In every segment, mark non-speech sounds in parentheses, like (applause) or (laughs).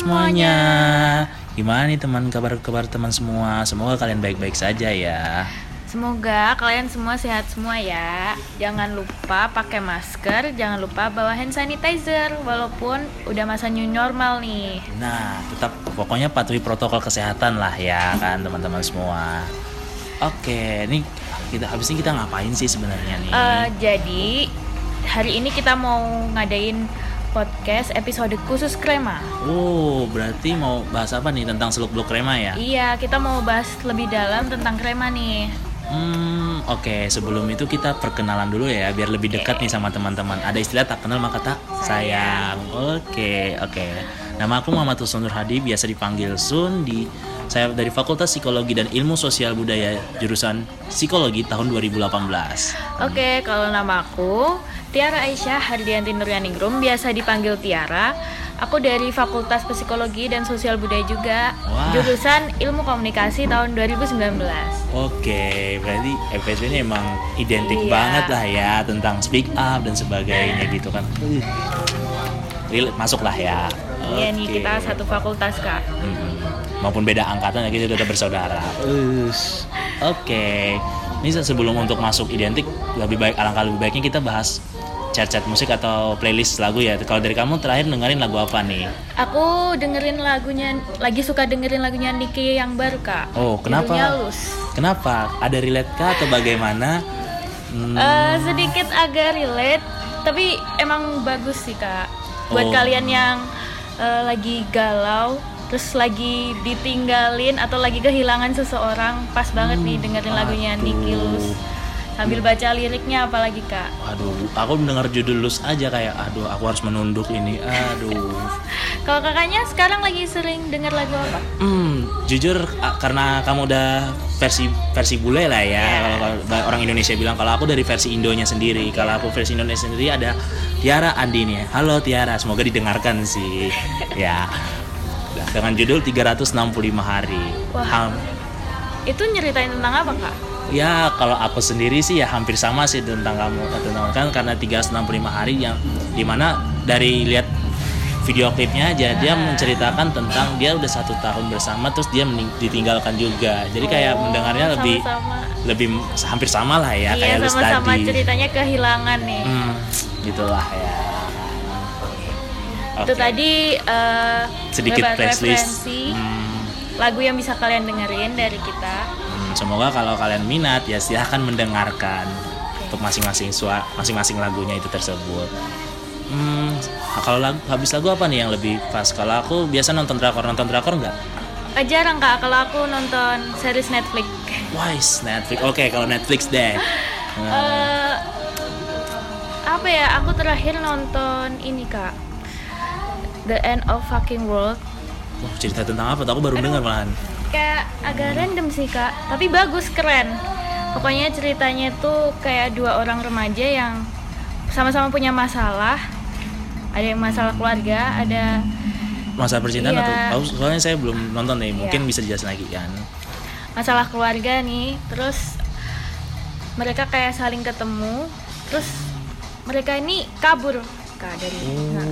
semuanya. Gimana nih teman kabar-kabar teman semua? Semoga kalian baik-baik saja ya. Semoga kalian semua sehat semua ya. Jangan lupa pakai masker, jangan lupa bawa hand sanitizer walaupun udah masa new normal nih. Nah, tetap pokoknya patuhi protokol kesehatan lah ya kan teman-teman semua. Oke, ini kita habis ini kita ngapain sih sebenarnya nih? Eh, jadi hari ini kita mau ngadain podcast episode khusus krema. Oh, berarti mau bahas apa nih tentang seluk-beluk krema ya? Iya, kita mau bahas lebih dalam tentang krema nih. Hmm, oke. Sebelum itu kita perkenalan dulu ya, biar lebih dekat nih sama teman-teman. Ada istilah tak kenal maka tak sayang. Oke, oke. Nama aku Muhammad Husnul Nur Hadi, biasa dipanggil Sun. Di saya dari Fakultas Psikologi dan Ilmu Sosial Budaya jurusan Psikologi tahun 2018. Oke, kalau nama aku Tiara Aisyah Hardianti Nuryaningrum, biasa dipanggil Tiara. Aku dari Fakultas Psikologi dan Sosial Budaya juga, Wah. jurusan Ilmu Komunikasi tahun 2019. Oke, berarti FSB ini emang identik Iya. banget lah ya tentang speak up dan sebagainya gitu kan. Uh, Relate masuk lah ya. Iya nih kita satu fakultas kak. Hmm, maupun beda angkatan ya kita tetap bersaudara. Us. Oke. Ini se- sebelum untuk masuk identik lebih baik alangkah lebih baiknya kita bahas chat-chat musik atau playlist lagu ya. Kalau dari kamu terakhir dengerin lagu apa nih? Aku dengerin lagunya, lagi suka dengerin lagunya Niki yang baru kak. Oh, kenapa? Kenapa? Ada relate kah atau bagaimana? Hmm, Eh, sedikit agak relate, tapi emang bagus sih kak. Buat Oh. kalian yang eh, lagi galau, terus lagi ditinggalin atau lagi kehilangan seseorang, pas banget nih dengerin lagunya Niki aduh. Lus. Sambil baca liriknya apalagi kak. Aduh, aku mendengar judul Lus aja kayak aduh aku harus menunduk ini. Aduh. Kalau kakaknya sekarang lagi sering denger lagu apa? Hmm, jujur karena kamu udah versi versi bule lah ya. Kalau kalau orang Indonesia bilang kalau aku dari versi Indonya sendiri. Kalau aku versi Indonesia sendiri ada Tiara Andini. Halo Tiara, semoga didengarkan sih. (laughs) ya. Dengan judul 365 hari. Wah. Ham- Itu nyeritain tentang apa kak? Ya kalau aku sendiri sih ya hampir sama sih tentang kamu tentang kan karena 365 hari yang di mana dari lihat video klipnya aja dia menceritakan tentang dia udah satu tahun bersama terus dia ditinggalkan juga jadi kayak Oh, mendengarnya lebih sama-sama. lebih hampir sama lah ya iya kayak lu sama-sama tadi ceritanya kehilangan nih. hmm, gitulah ya Itu Oke. tadi eh, sedikit playlist Hmm, lagu yang bisa kalian dengerin dari kita. Hmm, semoga kalau kalian minat ya silahkan mendengarkan untuk masing-masing sua masing-masing lagunya itu tersebut. Hmm, kalau lagu habis lagu apa nih yang lebih pas? Kalau aku biasa nonton drakor, nonton drakor nggak? Eh, jarang kak kalau aku nonton series Netflix. Wise Netflix. Oke, kalau Netflix deh. Nah, (laughs) Eh, apa ya? Aku terakhir nonton ini kak. The End of Fucking World. wah, cerita tentang apa? Tuh Aku baru dengar malahan. Kayak agak random sih kak, tapi bagus keren. Pokoknya ceritanya tuh kayak dua orang remaja yang sama-sama punya masalah. Ada yang masalah keluarga, ada Masa percintaan Iya. atau tahu soalnya saya belum nonton nih. Mungkin Iya. bisa dijelasin lagi kan. masalah keluarga nih. Terus mereka kayak saling ketemu. Terus mereka ini kabur kak dari. Nah,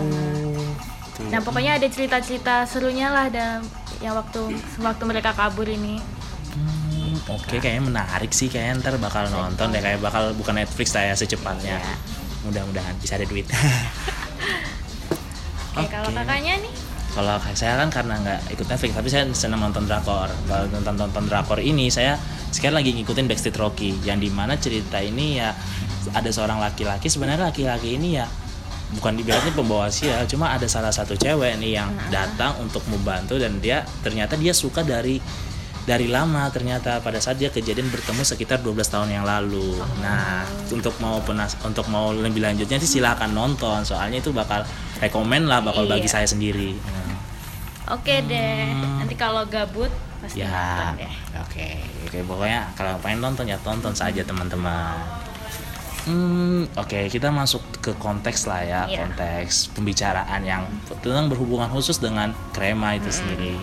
Tuh. Nah pokoknya ada cerita-cerita serunya lah dalam yang waktu waktu mereka kabur ini. Hmm, Oke, kayaknya menarik sih. Kayaknya ntar bakal nonton deh. Kayak bakal bukan Netflix saya secepatnya. Iya. Mudah-mudahan bisa ada duit. (laughs) Oke kalau kakaknya nih Kalau saya kan karena nggak ikut Netflix, tapi saya senang nonton drakor. Kalau nonton nonton drakor ini, saya sekarang lagi ngikutin Backstreet Rocky, yang di mana cerita ini ya ada seorang laki-laki. Sebenarnya laki-laki ini ya bukan dibilangnya pembawa sial, cuma ada salah satu cewek nih yang datang untuk membantu dan dia ternyata dia suka dari dari lama ternyata pada saat dia kejadian bertemu sekitar 12 tahun yang lalu. Nah, untuk mau penas untuk mau lebih lanjutnya sih silakan nonton soalnya itu bakal rekomen lah bakal bagi Iya. saya sendiri. Nah, Oke deh. Nanti kalau gabut pasti ya, nonton deh. oke, oke pokoknya kalau pengen nonton ya tonton saja teman-teman. Hmm, oke kita masuk ke konteks lah ya, Iya. konteks pembicaraan yang tentang berhubungan khusus dengan krema itu sendiri.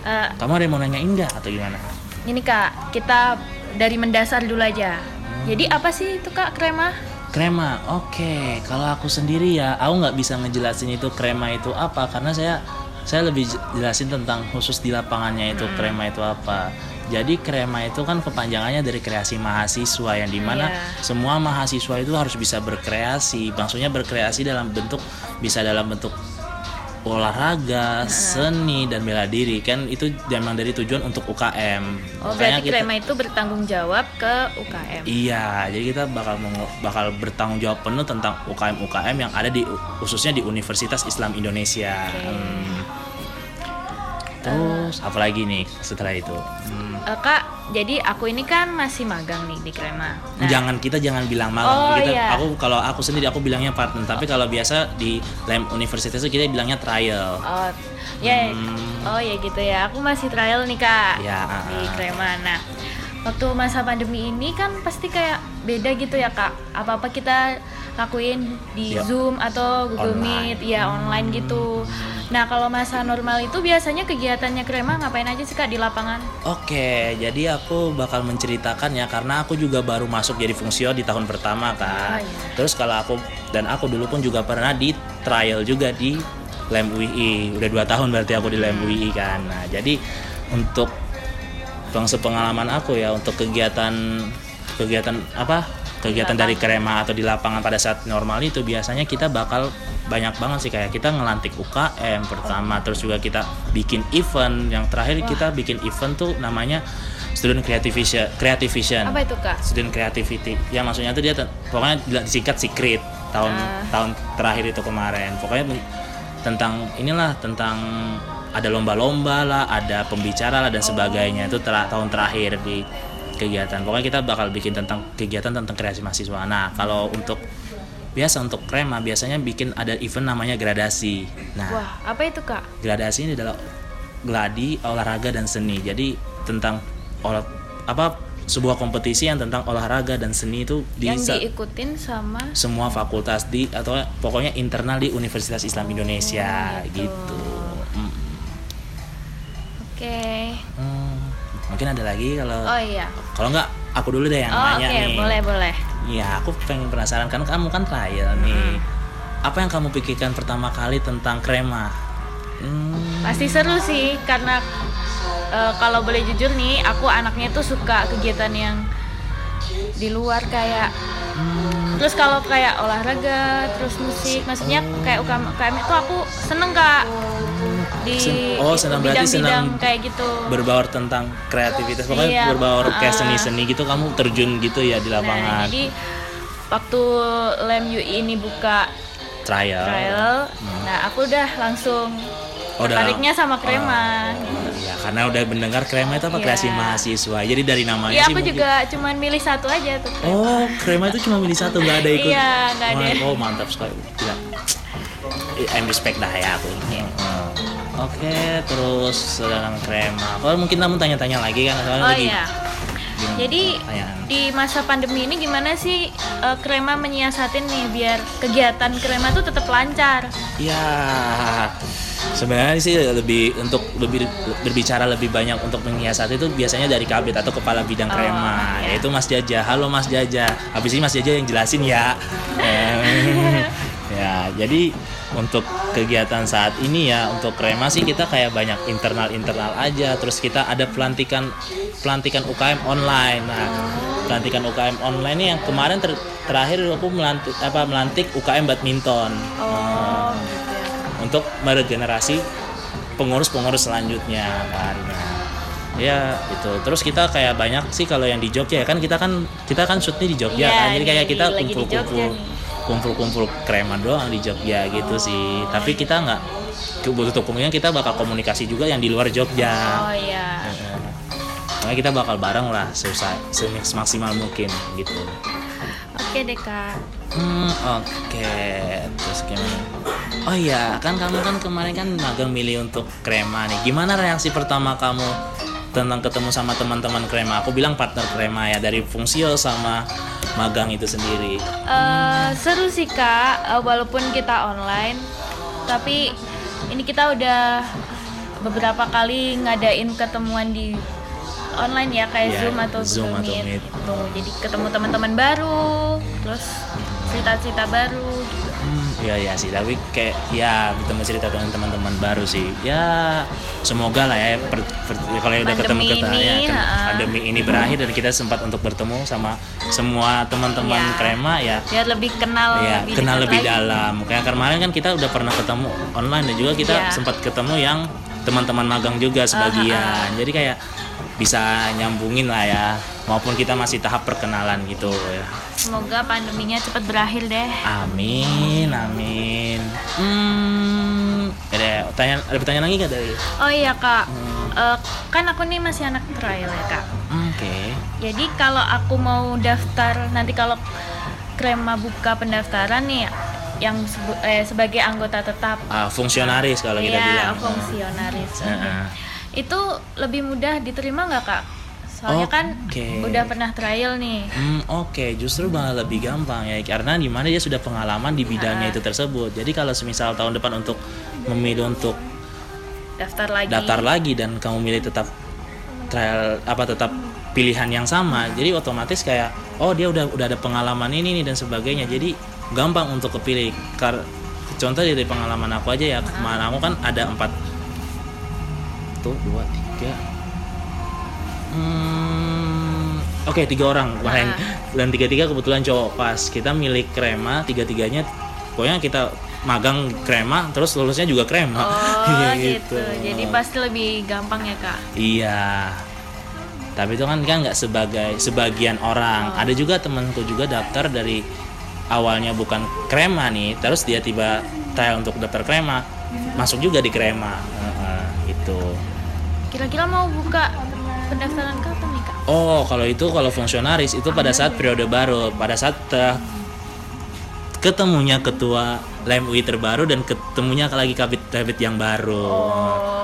Eh, Kamu ada yang mau nanyain nggak atau gimana? ini kak, kita dari mendasar dulu aja. Jadi apa sih itu kak krema? Krema, oke. Kalau aku sendiri ya, aku nggak bisa ngejelasin itu krema itu apa karena saya saya lebih jelasin tentang khusus di lapangannya itu krema itu apa. Jadi krema itu kan kepanjangannya dari kreasi mahasiswa yang di mana Iya. semua mahasiswa itu harus bisa berkreasi. Maksudnya berkreasi dalam bentuk bisa dalam bentuk olahraga, seni dan bela diri kan itu memang dari tujuan untuk UKM. Oh, Makanya berarti kita- krema itu bertanggung jawab ke UKM. Iya, jadi kita bakal bakal bertanggung jawab penuh tentang UKM UKM yang ada di khususnya di Universitas Islam Indonesia. Hmm. Terus apa lagi nih setelah itu? Hmm. Eh, Kak, jadi aku ini kan masih magang nih di krema. Nah, Jangan kita jangan bilang malam. Oh, kita iya. aku kalau aku sendiri aku bilangnya partner, tapi kalau biasa di lem universitas itu kita bilangnya trial. Oh, ya, Hmm. oh ya gitu ya. Aku masih trial nih kak Ya, ah, di ah. krema. Nah, waktu masa pandemi ini kan pasti kayak beda gitu ya kak. Apa apa kita lakuin di Ya. Zoom atau Google Online. Meet, ya online gitu. Nah, kalau masa normal itu biasanya kegiatannya krema ngapain aja sih kak di lapangan? Oke, jadi aku bakal menceritakan ya karena aku juga baru masuk jadi fungsio di tahun pertama kan. Oh, iya. Terus kalau aku dan aku dulu pun juga pernah di trial juga di Lem UI. Udah dua tahun berarti aku di Lem UI kan. Nah, jadi untuk bang sepengalaman aku ya untuk kegiatan kegiatan apa? Kegiatan dari krema atau di lapangan pada saat normal itu biasanya kita bakal banyak banget sih. Kayak kita ngelantik UKM pertama terus juga kita bikin event. Yang terakhir kita bikin event tuh namanya Student Creative Vision, Creative Vision Apa itu kak? student creativity. Ya maksudnya tuh dia pokoknya disingkat secret tahun Ah. tahun terakhir itu kemarin. Pokoknya tentang inilah tentang ada lomba-lomba lah ada pembicara lah dan sebagainya. Itu tera- tahun terakhir di kegiatan pokoknya kita bakal bikin tentang kegiatan tentang kreasi mahasiswa nah kalau untuk biasa untuk krema biasanya bikin ada event namanya gradasi nah Wah, apa itu kak? gradasi ini adalah gladi olahraga dan seni jadi tentang olah apa sebuah kompetisi yang tentang olahraga dan seni itu Yang bisa diikutin sama semua fakultas di atau pokoknya internal di Universitas Islam Indonesia gitu. gitu Mm. Oke. Hmm, mungkin ada lagi kalau Oh iya. Kalau nggak aku dulu deh yang Oh nanya nih boleh boleh. Iya, aku pengen penasaran kan kamu kan trial nih. Apa yang kamu pikirkan pertama kali tentang krema? Hmm, Pasti seru sih karena eh, kalau boleh jujur nih, aku anaknya tuh suka kegiatan yang di luar kayak terus kalau kayak olahraga, terus musik, maksudnya kayak UKM, UKM itu aku seneng kak di oh, senang berarti senang kayak gitu. berbaur tentang kreativitas pokoknya Iya, berbaur kayak ah. seni-seni gitu kamu terjun gitu ya di Nah, lapangan jadi waktu Lem UI ini buka trial, trial, nah aku udah langsung Oh, tertariknya sama krema. Iya, karena udah mendengar krema itu apa Iya. kreasi mahasiswa jadi dari namanya Iya sih aku mungkin- juga cuman milih satu aja tuh. oh krema itu cuma milih satu nggak ada ikut Iya, nggak ada. oh mantap sekali Gila. I'm respect dah ya aku ini Oke, terus sedang krema. Kalau mungkin kamu tanya-tanya lagi kan? Soalnya Oh lagi iya. Jadi pertanyaan. di masa pandemi ini gimana sih eh, krema menyiasatin nih biar kegiatan krema tuh tetap lancar? Ya, sebenarnya sih lebih untuk lebih berbicara lebih banyak untuk menyiasati itu biasanya dari kabit atau kepala bidang Oh, krema, iya. yaitu Mas Jaja. Halo Mas Jaja. Habis ini Mas Jaja yang jelasin ya. (laughs) Ya, jadi untuk kegiatan saat ini ya untuk krema sih kita kayak banyak internal internal aja. Terus kita ada pelantikan pelantikan UKM online. Nah, pelantikan UKM online ini yang kemarin ter- terakhir aku melantik apa melantik UKM badminton. Oh, gitu ya. untuk meregenerasi pengurus-pengurus selanjutnya kan. Nah, ya itu. Terus kita kayak banyak sih kalau yang di Jogja ya kan kita kan kita kan shootnya di Jogja Iya, kan. Jadi kayak kita kumpul-kumpul. Kumpul-kumpul krema doang di Jogja gitu sih. Tapi kita nggak untuk kemungkinan kita bakal komunikasi juga yang di luar Jogja. Oh iya. Makanya kita bakal bareng lah susah semaksimal mungkin gitu. Oke deh kak. Hmm, oke. Terus gimana? Oh iya, kan kamu kan kemarin kan magang milih untuk krema nih. Gimana reaksi pertama kamu tentang ketemu sama teman-teman krema? Aku bilang partner krema ya dari fungsio sama magang itu sendiri. Eh, seru sih kak, Eh, walaupun kita online, tapi ini kita udah beberapa kali ngadain ketemuan di online ya kayak Iya, Zoom atau Zoom atau Meet. Meet. Gitu. Jadi ketemu teman-teman baru, terus cerita-cerita baru. Gitu. Iya iya sih, tapi kayak ya bertemu cerita dengan teman-teman baru sih. Ya semoga lah ya, per, per- ya kalau udah ketemu kita ini, ya kan, pandemi ini berakhir dan kita sempat untuk bertemu sama semua teman-teman Iya. krema ya. biar lebih kenal Ya, lebih kenal lebih lagi. dalam. Kayak kemarin kan kita udah pernah ketemu online dan juga kita Iya. sempat ketemu yang teman-teman magang juga sebagian. Jadi kayak bisa nyambungin lah ya. Maupun kita masih tahap perkenalan gitu ya. semoga pandeminya cepat berakhir deh Amin, amin. Hmm, ada pertanyaan, ada pertanyaan lagi nggak dari? oh iya kak Eh, kan aku nih masih anak trial ya kak Oke. Jadi kalau aku mau daftar nanti kalau Krema buka pendaftaran nih yang sebu- eh, sebagai anggota tetap Ah, fungsionaris kalau kita ya bilang. fungsionaris. Heeh. Itu lebih mudah diterima nggak kak? Soalnya kan Oke. udah pernah trial nih. Hmm, oke, justru malah lebih gampang ya karena di mana dia sudah pengalaman di bidangnya Ah. itu tersebut. Jadi kalau semisal tahun depan untuk memilih untuk Daftar lagi. daftar lagi dan kamu milih tetap trial apa tetap pilihan yang sama, jadi otomatis kayak oh dia udah udah ada pengalaman ini nih dan sebagainya. Jadi gampang untuk kepilih. Kar contoh dari pengalaman aku aja ya, kemarin aku kan ada empat tuh dua tiga Hmm, Oke tiga orang kemarin dan tiga tiga kebetulan cowok pas kita milik krema tiga tiganya pokoknya kita magang krema terus lulusnya juga krema Oh (laughs) gitu. Jadi pasti lebih gampang ya kak. Iya. Tapi itu kan kan nggak sebagai sebagian orang. Ada juga temanku juga daftar dari awalnya bukan krema nih, terus dia tiba trial untuk daftar krema, masuk juga di krema. Heeh, gitu. Kira-kira mau buka pendaftaran kapan nih kak? Oh, kalau itu kalau fungsionaris itu pada saat periode baru, pada saat eh, ketemunya ketua Lem UI terbaru dan ketemunya lagi kabit kabit yang baru.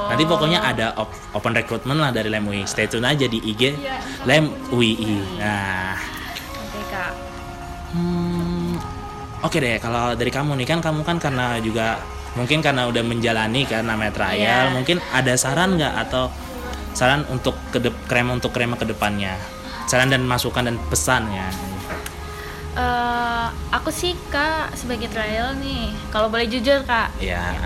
Nanti pokoknya ada op- open recruitment lah dari Lem UI. Stay tune aja di IG Lem UI. Nah, Oke kak. hmm, oke deh kalau dari kamu nih kan kamu kan karena juga mungkin karena udah menjalani kan namanya trial, Iya. mungkin ada saran nggak atau saran untuk kedep krema untuk krema ke depannya? Saran dan masukan dan pesannya. Eh, aku sih kak sebagai trial nih, kalau boleh jujur kak, Ya,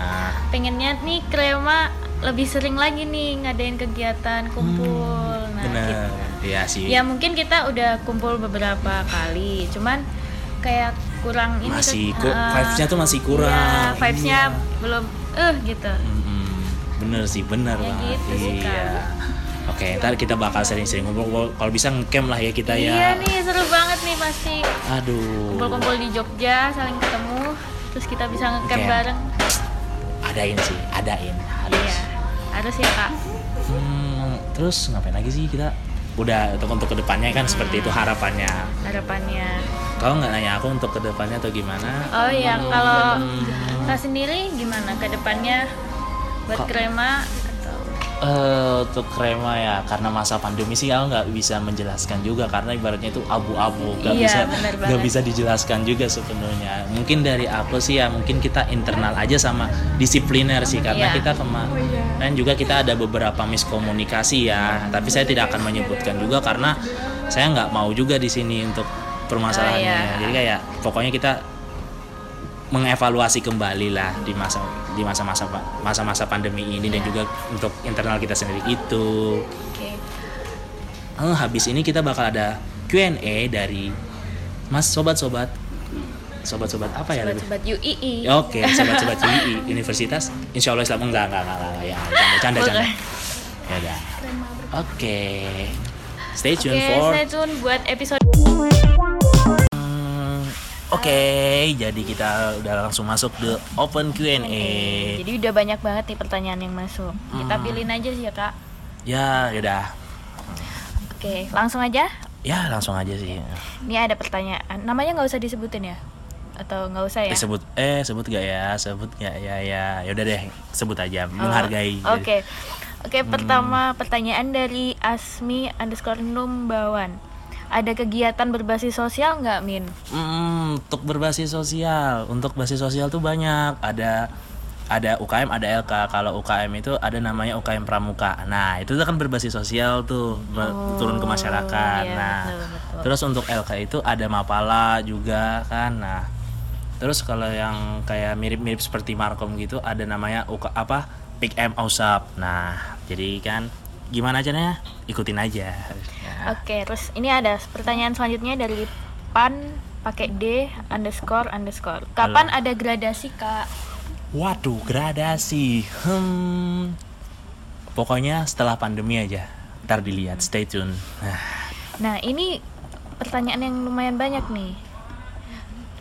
pengennya nih krema lebih sering lagi nih ngadain kegiatan kumpul. nah, bener. gitu. Iya sih. Ya mungkin kita udah kumpul beberapa kali, cuman kayak kurang ini masih tuh, kok eh, vibes-nya tuh masih kurang. Iya, vibes-nya Iya. belum eh gitu. Mm-mm. bener sih, bener Ya banget. gitu sih, Kak. Iya. Oke, ntar kita bakal sering-sering ngumpul. Kalau bisa ngecamp lah ya kita Iya ya. nih seru banget nih pasti Aduh. kumpul-kumpul di Jogja saling ketemu, terus kita bisa ngecamp Ngecamp. bareng. Adain sih, adain. Harus. Iya, harus ya kak. Hmm, terus ngapain lagi sih kita? Udah untuk untuk ke depannya kan seperti itu harapannya. Harapannya. Kau nggak nanya aku untuk ke depannya atau gimana? Oh iya, kalau Hmm. kak sendiri gimana ke depannya buat Kak- krema Eh, untuk krema ya karena masa pandemi sih aku nggak bisa menjelaskan juga karena ibaratnya itu abu-abu. Nggak Iya, bisa nggak bisa dijelaskan juga sepenuhnya. Mungkin dari aku sih ya mungkin kita internal aja sama disipliner sih karena Iya. kita kemarin juga kita ada beberapa miskomunikasi ya. Tapi saya tidak akan menyebutkan juga karena saya nggak mau juga di sini untuk permasalahannya. Oh, iya. jadi kayak pokoknya kita mengevaluasi kembali lah di masa di masa-masa masa-masa pandemi ini dan Iya. juga untuk internal kita sendiri itu. oke Eh, habis ini kita bakal ada Q&A dari Mas sobat-sobat sobat-sobat apa ya? sobat-sobat UII. Oke, sobat-sobat UI Universitas Insya Allah Islam enggak enggak enggak, enggak, ya canda canda. Ya udah. Oke. Stay tune Oke, for stay tune buat episode Oke, jadi kita udah langsung masuk ke open Q&A. Jadi udah banyak banget nih pertanyaan yang masuk. Kita Hmm. pilihin aja sih ya kak. Ya, yaudah. Oke, langsung aja. Ya, langsung aja sih. Ini ada pertanyaan. Namanya nggak usah disebutin ya? Atau nggak usah ya? Eh, sebut eh sebut gak ya? Sebut gak ya ya. Yaudah deh, sebut aja. Oh, Menghargai. Oke. Oke, Hmm. pertama pertanyaan dari Asmi underscore Numbawan. Ada kegiatan berbasis sosial nggak, Min? Hmm, untuk berbasis sosial, untuk basis sosial tuh banyak. Ada ada UKM, ada LK. Kalau UKM itu ada namanya UKM Pramuka. Nah, itu kan berbasis sosial tuh, ber- turun ke masyarakat. iya, nah, betul, betul. terus untuk LK itu ada Mapala juga kan. Nah, Terus kalau yang kayak mirip-mirip seperti Markom gitu ada namanya UK apa? Pick M OSAP. Nah, jadi kan gimana caranya? Ikutin aja. Ya. Oke, terus ini ada pertanyaan selanjutnya dari Pan pakai D underscore underscore. Kapan ada gradasi kak? Waduh, gradasi. Hmm. Pokoknya setelah pandemi aja. Ntar dilihat, stay tune. Nah, Nah ini pertanyaan yang lumayan banyak nih.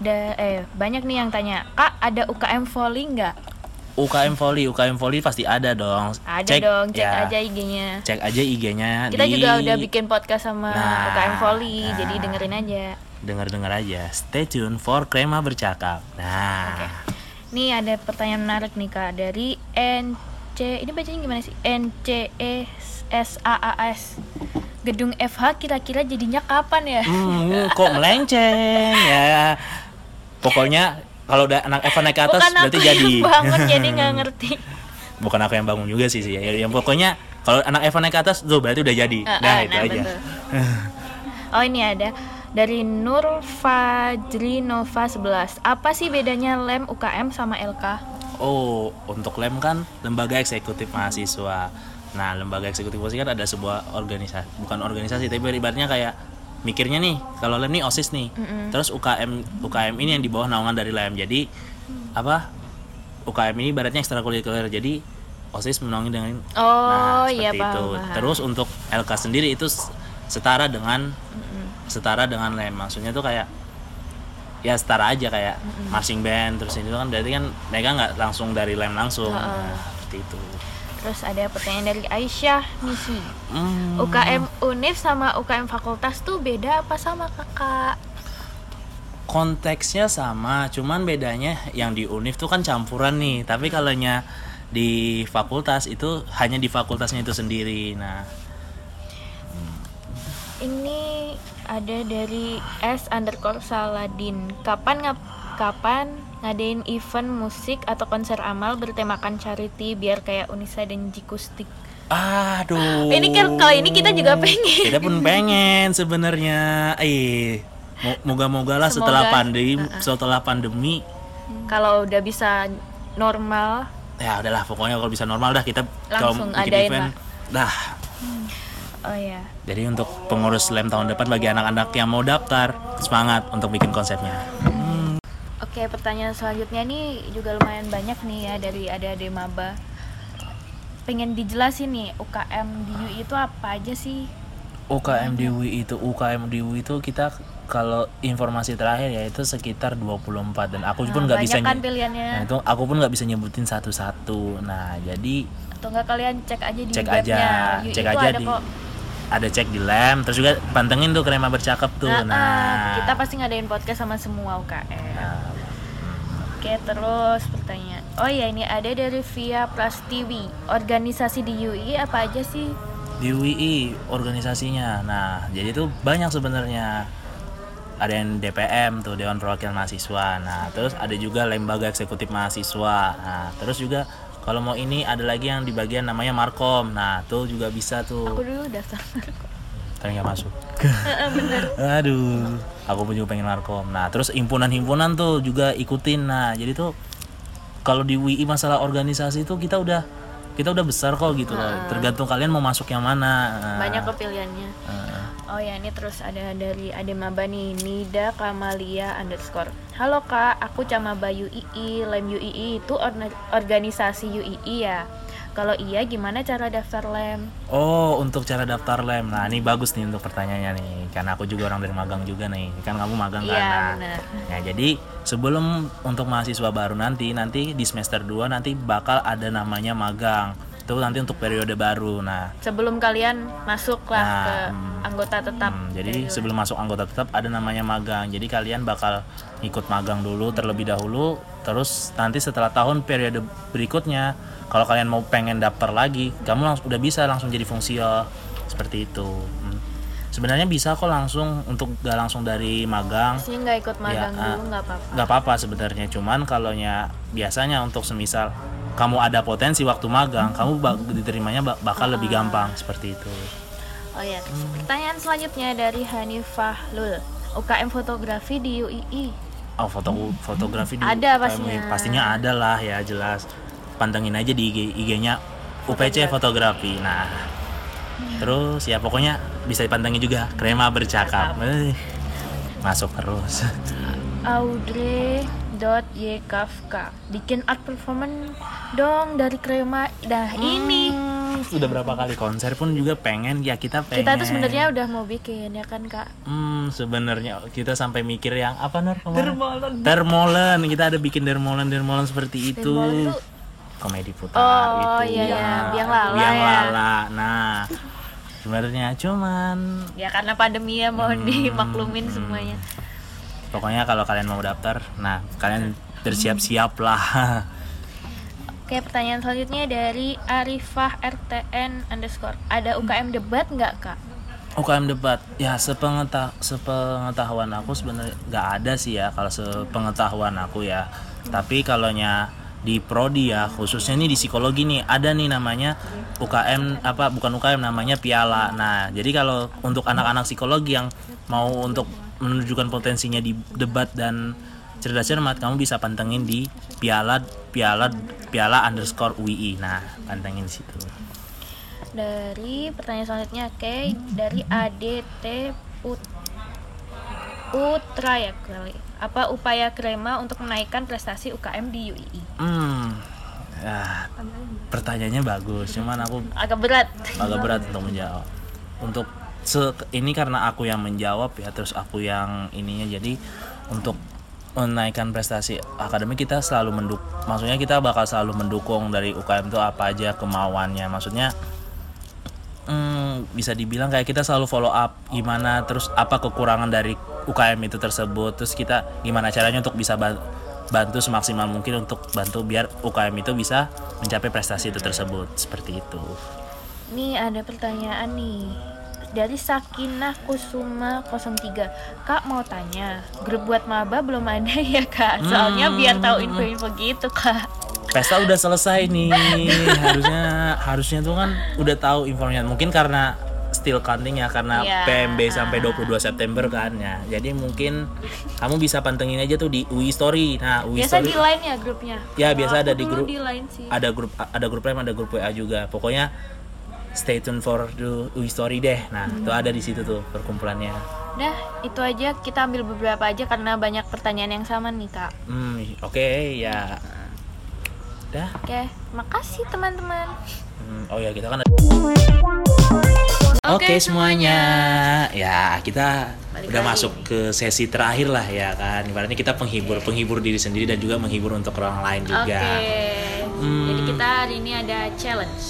Da, eh banyak nih yang tanya, kak ada UKM volley nggak? UKM Volley, UKM Volley pasti ada dong. Ada dong, cek ya, aja IG-nya. Cek aja IG-nya Kita di- juga udah bikin podcast sama Nah, UKM volley, nah. jadi dengerin aja. Denger-denger aja. Stay tune for Krema bercakap. Nah, Nih ada pertanyaan menarik nih kak dari NC, ini bacanya gimana sih? NCE SAAS. Gedung FH kira-kira jadinya kapan ya? hmm, kok melenceng ya. Pokoknya kalau udah anak Eva naik ke atas Bukan berarti aku jadi. yang bangun jadi nggak (laughs) ngerti. Bukan aku yang bangun juga sih sih. Ya, yang pokoknya kalau anak Eva naik ke atas tuh berarti udah jadi. Ah, Nah, ah, itu aja. betul. (laughs) Oh ini ada dari Nur Fajri Nova 11. Apa sih bedanya lem UKM sama LK? Oh, untuk LEM kan lembaga eksekutif mahasiswa. Nah, lembaga eksekutif mahasiswa kan ada sebuah organisasi, bukan organisasi, tapi ibaratnya kayak mikirnya nih, kalau LEM nih OSIS nih. Terus UKM UKM ini yang di bawah naungan dari LEM. Jadi apa? UKM ini ibaratnya ekstrakurikuler. Jadi OSIS menaungi dengan Oh, seperti iya, paham, itu. paham. Terus untuk LK sendiri itu setara dengan setara dengan LEM. Maksudnya tuh kayak ya setara aja kayak marching band terus itu kan berarti kan mereka nggak langsung dari lem langsung nah, seperti itu Terus ada pertanyaan dari Aisyah Misi. Hmm, UKM Unif sama UKM fakultas tuh beda apa sama kakak? konteksnya sama cuman bedanya yang di univ tuh kan campuran nih tapi kalau nya di fakultas itu hanya di fakultasnya itu sendiri nah Ini ada dari S underscore Saladin. Kapan ngap kapan ngadain event musik atau konser amal bertemakan charity biar kayak Unisa dan Jikustik? aduh. Ini kan kalau ini kita juga pengen. kita pun pengen sebenarnya. Eh mo- moga-moga lah setelah Semoga. pandemi setelah pandemi. Kalau udah bisa normal, ya udahlah pokoknya kalau bisa normal dah kita Langsung bikin adain event. dah. Oh ya. Jadi untuk pengurus lem tahun depan bagi anak-anak yang mau daftar semangat untuk bikin konsepnya. Oke, pertanyaan selanjutnya nih juga lumayan banyak nih ya dari ada adik maba. Pengen dijelasin nih UKM di UI itu apa aja sih? UKM di UI itu UKM di UI itu kita kalau informasi terakhir ya itu sekitar 24 dan aku pun Nah, nggak bisa kan pilihannya. Nah, itu aku pun nggak bisa nyebutin satu-satu. Nah, jadi Atau enggak kalian cek aja di cek aja, UI cek itu aja ada di kok. Ada cek di lem, terus juga pantengin tuh krema bercakap tuh. Nah, Nah, ah, kita pasti ngadain podcast sama semua UKM. Nah, Oke, terus pertanyaan. Oh iya, ini ada dari Via Prastiwi. Organisasi di UI apa aja sih? di UI organisasinya. Nah, jadi tuh banyak sebenarnya. Ada yang DPM tuh Dewan Perwakilan Mahasiswa. Nah, terus ada juga lembaga eksekutif mahasiswa. Nah, terus juga kalau mau ini ada lagi yang di bagian namanya Markom. Nah, tuh juga bisa Aku tuh. dulu daftar. Tapi nggak masuk. Bener. (laughs) Aduh, aku pun juga pengen Markom. Nah, terus himpunan-himpunan tuh juga ikutin. Nah, jadi tuh kalau di UI masalah organisasi tuh kita udah kita udah besar kok gitu loh. Tergantung kalian mau masuk yang mana. Nah, Banyak kok pilihannya. nah. Oh ya ini terus ada dari Ade Maba nih Nida Kamalia underscore Halo kak, aku Camaba UII Lem UII itu orna- organisasi UII ya Kalau iya gimana cara daftar lem? Oh, untuk cara daftar lem. Nah, ini bagus nih untuk pertanyaannya nih. Karena aku juga orang dari magang juga nih. Kan kamu magang kan. Iya, benar. Nah, jadi sebelum untuk mahasiswa baru nanti nanti di semester 2 nanti bakal ada namanya magang. Itu nanti untuk periode baru. Nah, Sebelum kalian masuk lah Nah, ke hmm. anggota tetap Hmm, jadi dari sebelum masuk anggota tetap ada namanya magang. Jadi kalian bakal ikut magang dulu terlebih dahulu. Terus nanti setelah tahun periode berikutnya, kalau kalian mau pengen daftar lagi, kamu langsung udah bisa langsung jadi fungsio seperti itu. Hmm. Sebenarnya bisa kok langsung untuk gak langsung dari magang. Sih nggak ikut magang ah. dulu nggak apa-apa nggak apa-apa sebenarnya cuman kalau biasanya untuk semisal kamu ada potensi waktu magang kamu bak- diterimanya bak- bakal lebih gampang seperti itu Oh ya, pertanyaan selanjutnya dari Hanifah Lul UKM fotografi di UII Oh foto fotografi di Ada UKM. pastinya. Pastinya ada lah ya jelas. Pantengin aja di IG, IG-nya UPC fotografi. Nah, terus ya pokoknya bisa dipantengin juga Krema bercakap. Eh, masuk terus. Audrey dot Yekafka bikin art performance dong dari krema dah ini Hmm, Udah berapa kali konser pun juga pengen ya kita pengen. kita tuh sebenarnya udah mau bikin ya kan kak Hmm, sebenarnya kita sampai mikir yang apa Nur? Dermolen. Dermolen. Kita ada bikin dermolen dermolen seperti itu. Dermolen tuh- Komedi putar Oh, itu. iya, iya. Biang lala Biang ya. lala. Nah, sebenarnya cuman ya karena pandemi ya mohon Hmm, dimaklumin semuanya pokoknya kalau kalian mau daftar, nah kalian bersiap-siap lah. (laughs) Oke pertanyaan selanjutnya dari Arifah RTN underscore ada UKM debat nggak kak? UKM debat ya sepengeta sepengetahuan aku sebenarnya nggak ada sih ya kalau sepengetahuan aku ya tapi kalaunya di prodi ya khususnya nih di psikologi nih ada nih namanya UKM apa bukan UKM namanya piala nah jadi kalau untuk anak-anak psikologi yang mau untuk menunjukkan potensinya di debat dan cerdas cermat kamu bisa pantengin di piala piala piala underscore UI nah pantengin di situ Dari pertanyaan selanjutnya oke dari ADT Put Putra ya kali. Apa upaya Krema untuk menaikkan prestasi UKM di UII? Hmm, ya, pertanyaannya bagus, cuman aku Agak berat. agak berat untuk menjawab. Untuk se ini karena aku yang menjawab ya, terus aku yang ininya. Jadi untuk menaikkan prestasi akademik kita selalu menduk, maksudnya kita bakal selalu mendukung dari UKM itu apa aja kemauannya, maksudnya hmm, bisa dibilang kayak kita selalu follow up gimana terus apa kekurangan dari UKM itu tersebut terus kita gimana caranya untuk bisa ban- bantu semaksimal mungkin untuk bantu biar UKM itu bisa mencapai prestasi itu tersebut. Seperti itu. Nih ada pertanyaan nih dari Sakinah Kusuma 03 Kak mau tanya grup buat maba belum ada (laughs) ya kak? Soalnya biar tahu info-info gitu kak. Pesta udah selesai nih. Harusnya harusnya tuh kan udah tahu informasinya mungkin karena still counting ya karena Iya. PMB sampai 22 September kan ya. Jadi mungkin kamu bisa pantengin aja tuh di UI Story. Nah UI biasa Story di line ya grupnya? Ya, biasa Aku ada di grup. di line sih. ada grup ada grup lain ada grup WA juga. Pokoknya stay tune for the UI story deh. Nah itu ada di situ tuh perkumpulannya. Dah, itu aja. Kita ambil beberapa aja karena banyak pertanyaan yang sama nih kak. hmm oke ya. Dah. Oke, makasih teman-teman. Hmm, oh ya kita kan ada Oke semuanya, ya kita Balik udah lagi. masuk ke sesi terakhir lah ya kan. Ibaratnya kita penghibur, penghibur diri sendiri dan juga menghibur untuk orang lain Oke. juga. Hmm. Jadi kita hari ini ada challenge.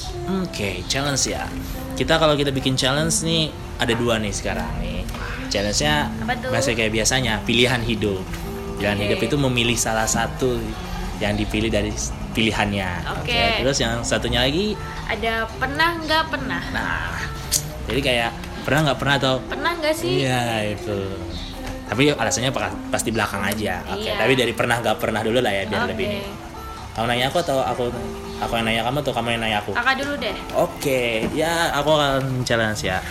Oke, challenge ya. Kita kalau kita bikin challenge nih ada dua nih sekarang nih. Challenge-nya masih kayak biasanya, pilihan hidup. Pilihan Oke. hidup itu memilih salah satu yang dipilih dari pilihannya. Oke. Terus yang satunya lagi, Ada pernah nggak pernah? nah, jadi kayak pernah nggak pernah atau Pernah nggak sih? Iya itu. Tapi alasannya pa- pasti belakang aja. Oke. Iya. Tapi dari pernah nggak pernah dulu lah ya biar Oke. lebih ini. Kamu nanya aku atau aku aku yang nanya kamu atau kamu yang nanya aku? Kakak dulu deh. Oke, ya aku akan challenge ya.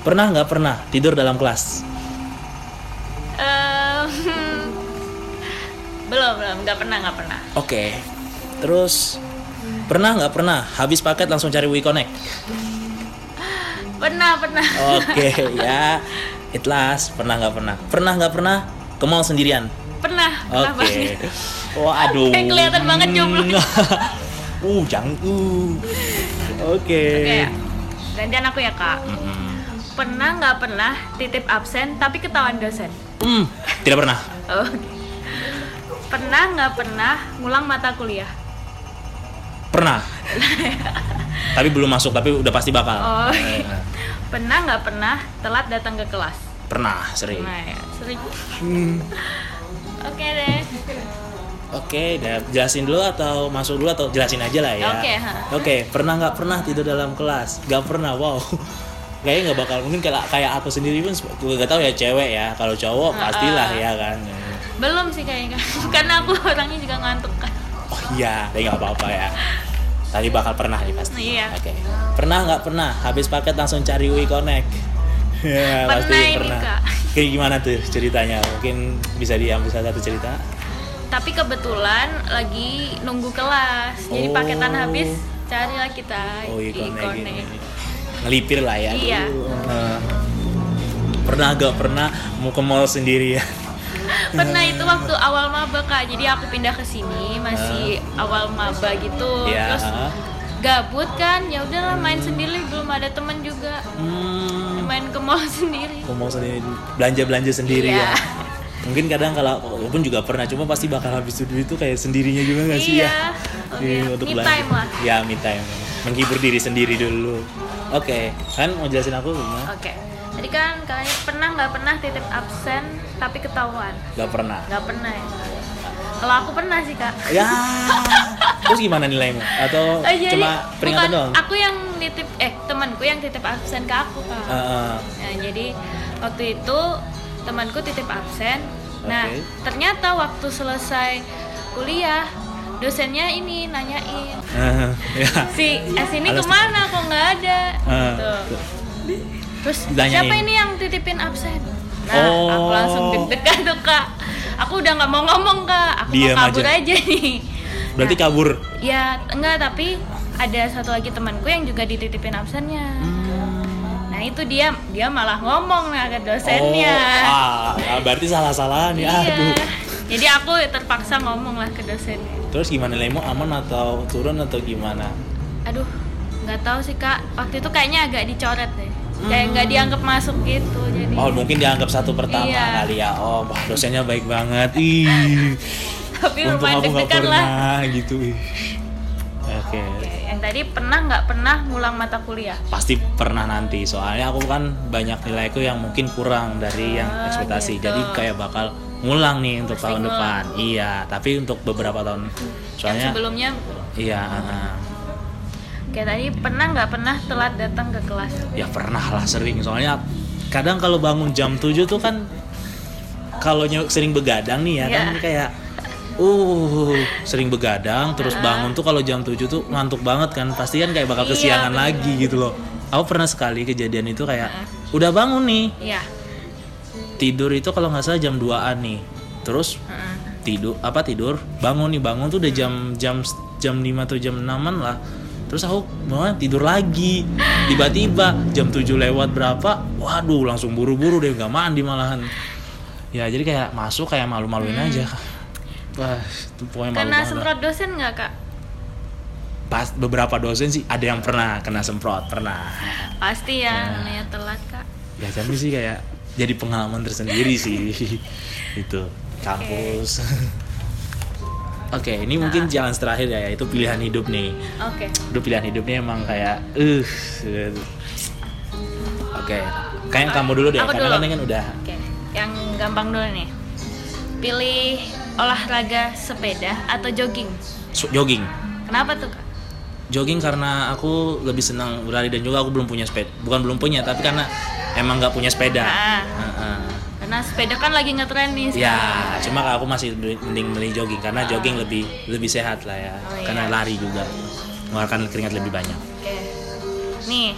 Pernah nggak pernah tidur dalam kelas? Ehm, belum belum nggak pernah nggak pernah. Oke. Terus pernah nggak pernah habis paket langsung cari WeConnect? Pernah pernah. Oke ya. Itlas pernah nggak pernah? Pernah nggak pernah ke mall sendirian? Pernah. Oke. banget. Waduh. Kayak kelihatan banget jomblo. (laughs) uh, jangan. Uh. Oke. Oke. Gantian aku ya kak. Mm-mm. Pernah nggak pernah titip absen tapi ketahuan dosen? Hmm, tidak pernah. (laughs) Oke. Pernah nggak pernah ngulang mata kuliah? Pernah. (laughs) tapi belum masuk, tapi udah pasti bakal. Oh. Eh, Pernah nggak pernah telat datang ke kelas? Pernah, sering. Nah, ya, sering. Hmm. (laughs) Oke deh. Oke, dah jelasin dulu atau masuk dulu atau jelasin aja lah ya. Oke, ha. Oke, pernah nggak pernah tidur dalam kelas? Gak pernah, wow. (laughs) Kayaknya nggak bakal mungkin kayak kayak aku sendiri pun gue gak tahu ya cewek ya. Kalau cowok pastilah ya kan. Belum sih kayaknya. Karena aku orangnya juga ngantuk kan. Iya, tapi nggak apa-apa ya. Tadi bakal pernah nih pasti. Iya. Oke. Pernah nggak pernah habis paket langsung cari UI Connect? (laughs) ya, pasti pernah ini pernah. kak. kayak gimana tuh ceritanya mungkin bisa diambil salah satu cerita Tapi kebetulan lagi nunggu kelas. Jadi Oh. paketan habis, carilah kita oh ikon Connect. ngelipir lah ya Iya. Eh, pernah gak pernah mau ke mall sendiri ya Pernah itu waktu awal maba kak, jadi aku pindah ke sini masih awal maba gitu. Iya. Terus gabut kan, ya udahlah main sendiri, belum ada temen juga. hmm, Main ke mall (laughs) sendiri. ke mall sendiri belanja belanja sendiri Iya. ya mungkin kadang kalau walaupun juga pernah cuma pasti bakal habis duit itu kayak sendirinya juga gak sih ya Iya. Oh, Iya, iya. untuk Me belanja. time lah. ya me time menghibur diri sendiri dulu oke kan mau jelasin aku gimana Oke. Tadi kan kalian pernah nggak pernah titip absen tapi ketahuan? Gak pernah Nggak pernah ya. Kalau aku pernah sih kak. ya terus gimana nilaimu atau Oh, jadi cuma peringatan bukan doang aku yang nitip eh temanku yang titip absen ke aku kak. Heeh. Nah, jadi waktu itu temanku titip absen. Nah, Oke. ternyata waktu selesai kuliah dosennya ini nanyain (laughs) ya si S ini ke mana kok nggak ada Ah. gitu. Terus Ditanyain. siapa ini yang titipin absen? Nah, Oh. aku langsung deg-degan tuh kak. Aku udah nggak mau ngomong kak, aku mau kabur aja. aja, nih. berarti Nah, kabur Ya enggak tapi ada satu lagi temanku yang juga dititipin absennya. Nah itu dia dia malah ngomong nah ke dosennya. oh ah, berarti salah salah nih iya. aduh Jadi aku terpaksa ngomong lah ke dosennya. terus gimana nilaimu aman atau turun atau gimana Aduh nggak tahu sih kak. Waktu itu kayaknya agak dicoret deh. Kayak nggak dianggap masuk gitu jadi. Oh mungkin dianggap satu pertama Iya. kali ya. Oh wah dosennya baik banget. Ih. (laughs) Tapi Untung aku nggak lah. pernah gitu. Ih. Oke. Oke, yang tadi pernah nggak pernah ngulang mata kuliah? Pasti pernah nanti. Soalnya aku kan banyak nilaiku yang mungkin kurang dari yang Ah, ekspektasi. gitu. Jadi kayak bakal ngulang nih untuk tahun ngulang. depan. Iya. Tapi untuk beberapa tahun. Yang Soalnya. sebelumnya Iya. ah. kayak tadi pernah nggak pernah telat datang ke kelas? ya pernah lah sering. Soalnya kadang kalau bangun jam 7 tuh kan kalau sering begadang nih ya Iya. kan kayak uh sering begadang terus Ah. bangun tuh kalau jam 7 tuh ngantuk banget kan pasti kan kayak bakal Iya, kesiangan bener. lagi gitu loh aku pernah sekali kejadian itu kayak udah bangun nih Iya. Tidur itu kalau nggak salah jam 2an nih. Terus tidur apa tidur? Bangun nih bangun tuh udah jam jam jam 5 atau jam 6an lah. Terus aku mau tidur lagi. Tiba-tiba jam 7 lewat berapa waduh langsung buru-buru deh nggak mandi malahan. Ya jadi kayak masuk kayak malu-maluin aja. Wah itu pokoknya malu lah. semprot dosen nggak kak? pas beberapa dosen sih ada yang pernah kena semprot pernah. Pasti ya, Nah. telat kak. ya tapi sih kayak jadi pengalaman tersendiri sih (laughs) itu kampus oke (laughs) ini mungkin jalan terakhir ya itu pilihan hidup nih Oke. Aduh pilihan hidupnya emang kayak uh oke kayak kamu dulu deh Aku karena dulu. kan udah Oke. Yang gampang dulu nih. Pilih olahraga sepeda atau jogging? jogging Kenapa tuh kak? jogging karena aku lebih senang berlari dan juga aku belum punya sepeda bukan belum punya tapi karena emang nggak punya sepeda Ah. Heeh. Karena sepeda kan lagi ngetren nih. Ya, sekarang. cuma aku masih mending beli jogging karena jogging lebih lebih sehat lah ya. Oh, karena iya. lari juga mengeluarkan keringat lebih banyak. Oke. Nih.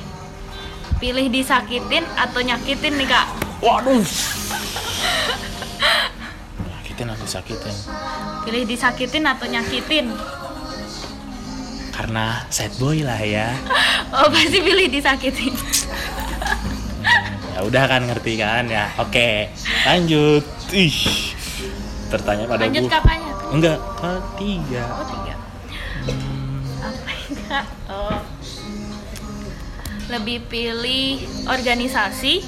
Pilih disakitin atau nyakitin nih kak? Waduh. (laughs) Nyakitin aku sakitin. Pilih disakitin atau nyakitin? Karena sad boy lah ya. (laughs) Oh pasti pilih disakitin. Udah kan ngerti kan ya. Oke, lanjut. Ih. Tertanya pada Lanjut kakaknya. Enggak, ketiga. Oh tiga. Apa ini kak? Oh. Lebih pilih organisasi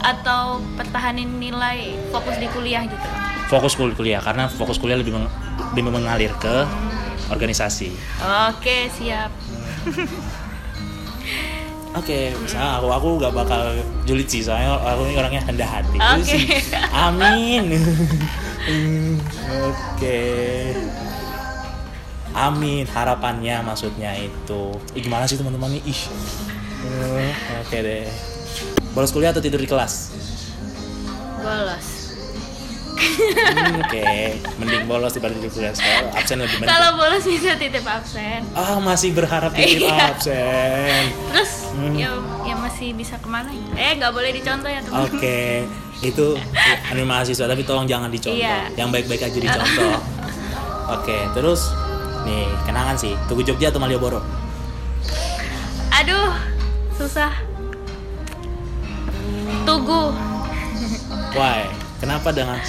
atau pertahanin nilai fokus di kuliah gitu? Fokus kul- kuliah karena fokus kuliah lebih meng- lebih mengalir ke organisasi. Oke siap. Oke, misalnya aku aku gak bakal julid sih soalnya aku ini orangnya rendah hati. Oke. Sih. Amin. (laughs) Oke. Amin harapannya maksudnya itu. Ih, gimana sih teman-teman nih? Ih. Eh, Oke deh. Bolos kuliah atau tidur di kelas? Bolos. Hmm, Oke, mending bolos dibanding kuliah sekolah. Absen lebih mending. Kalau bolos bisa titip absen. Ah, masih berharap titip Iya. absen. Terus Hmm. ya ya masih bisa ke mana? Eh nggak boleh dicontoh ya teman. Oke, itu anu mahasiswa tapi tolong jangan dicontoh. Iya. Yang baik-baik aja dicontoh. (laughs) Oke, terus nih kenangan sih. Tugu Jogja atau Malioboro? Aduh susah. Tugu. Why? Kenapa dengan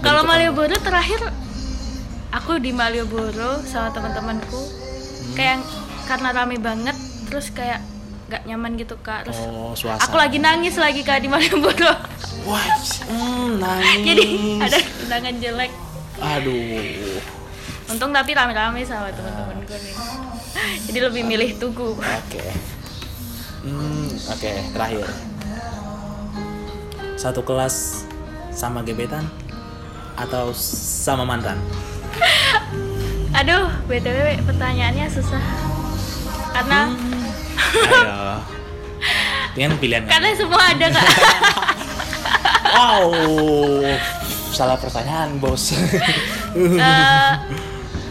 Kalau Malioboro terakhir aku di Malioboro sama teman-temanku Hmm. kayak karena rame banget terus kayak nggak nyaman gitu kak terus Oh, suasana. aku lagi nangis lagi kak di Malioboro Wah, hmm, nangis. jadi ada kenangan jelek Aduh. untung tapi rame-rame sama teman-temanku nih jadi lebih milih tugu Oke. Hmm, oke, terakhir. Satu kelas sama gebetan atau sama mantan? aduh btw pertanyaannya susah karena Ayo. Ini kan pilihan. karena semua ada kak (laughs) Wow. Salah pertanyaan, Bos. (laughs) Eh,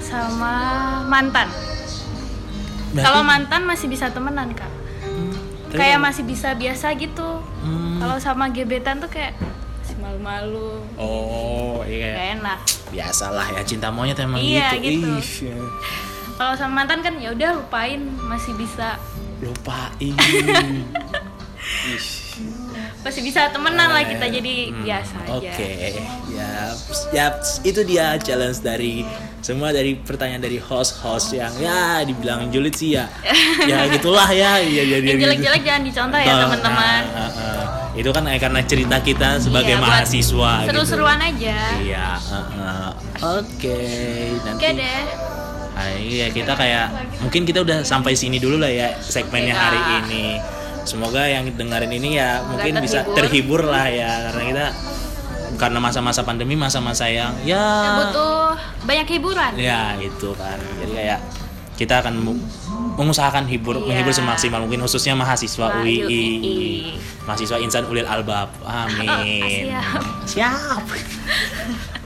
sama mantan Berarti- kalau mantan masih bisa temenan kak Tapi kayak masih bisa biasa gitu Hmm. kalau sama gebetan tuh kayak malu-malu Oh, iya. gak enak Biasalah ya cinta monyet emang Iya, gitu. gitu. Ih, ya. kalau sama mantan kan ya udah lupain masih bisa lupain. (laughs) Ih. masih bisa temenan lah kita jadi hmm, biasa aja Oke, ya, ya itu dia challenge dari semua dari pertanyaan dari host-host yang ya dibilang julid sih ya, (laughs) ya gitulah ya, ya jadi yang jelek-jelek jangan dicontoh ya teman-teman Nah, uh, uh. Itu kan karena cerita kita sebagai Iya, mahasiswa. gitu. seru-seruan aja Iya, uh, uh. oke. Nanti. oke deh Ah, iya kita kayak mungkin kita udah sampai sini dulu lah ya segmennya Iya. hari ini. Semoga yang dengerin ini ya Semoga mungkin bisa terhibur. terhibur lah ya karena kita karena masa-masa pandemi masa-masa yang ya Kita butuh banyak hiburan ya itu kan. Jadi kayak kita akan mengusahakan hibur Iya. menghibur semaksimal mungkin khususnya mahasiswa Wah, UI, UI. mahasiswa insan ulil albab. Amin. (laughs) siap. Siap.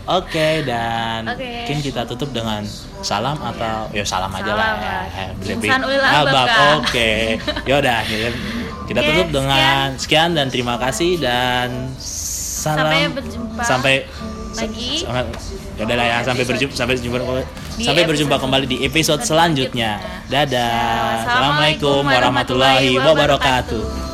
Oke dan Oke. mungkin kita tutup dengan salam atau ya salam aja Salam lah lah. ya. Lebih- Insan ulil albab. Oke. Yaudah kita- kita Oke, tutup dengan sekian dan terima kasih dan salam Sampai berjumpa sampai lagi. sampai, yaudah lah ya sampai berjumpa sampai berjumpa Di sampai berjumpa kembali di episode selanjutnya. Dadah. Assalamualaikum warahmatullahi wabarakatuh.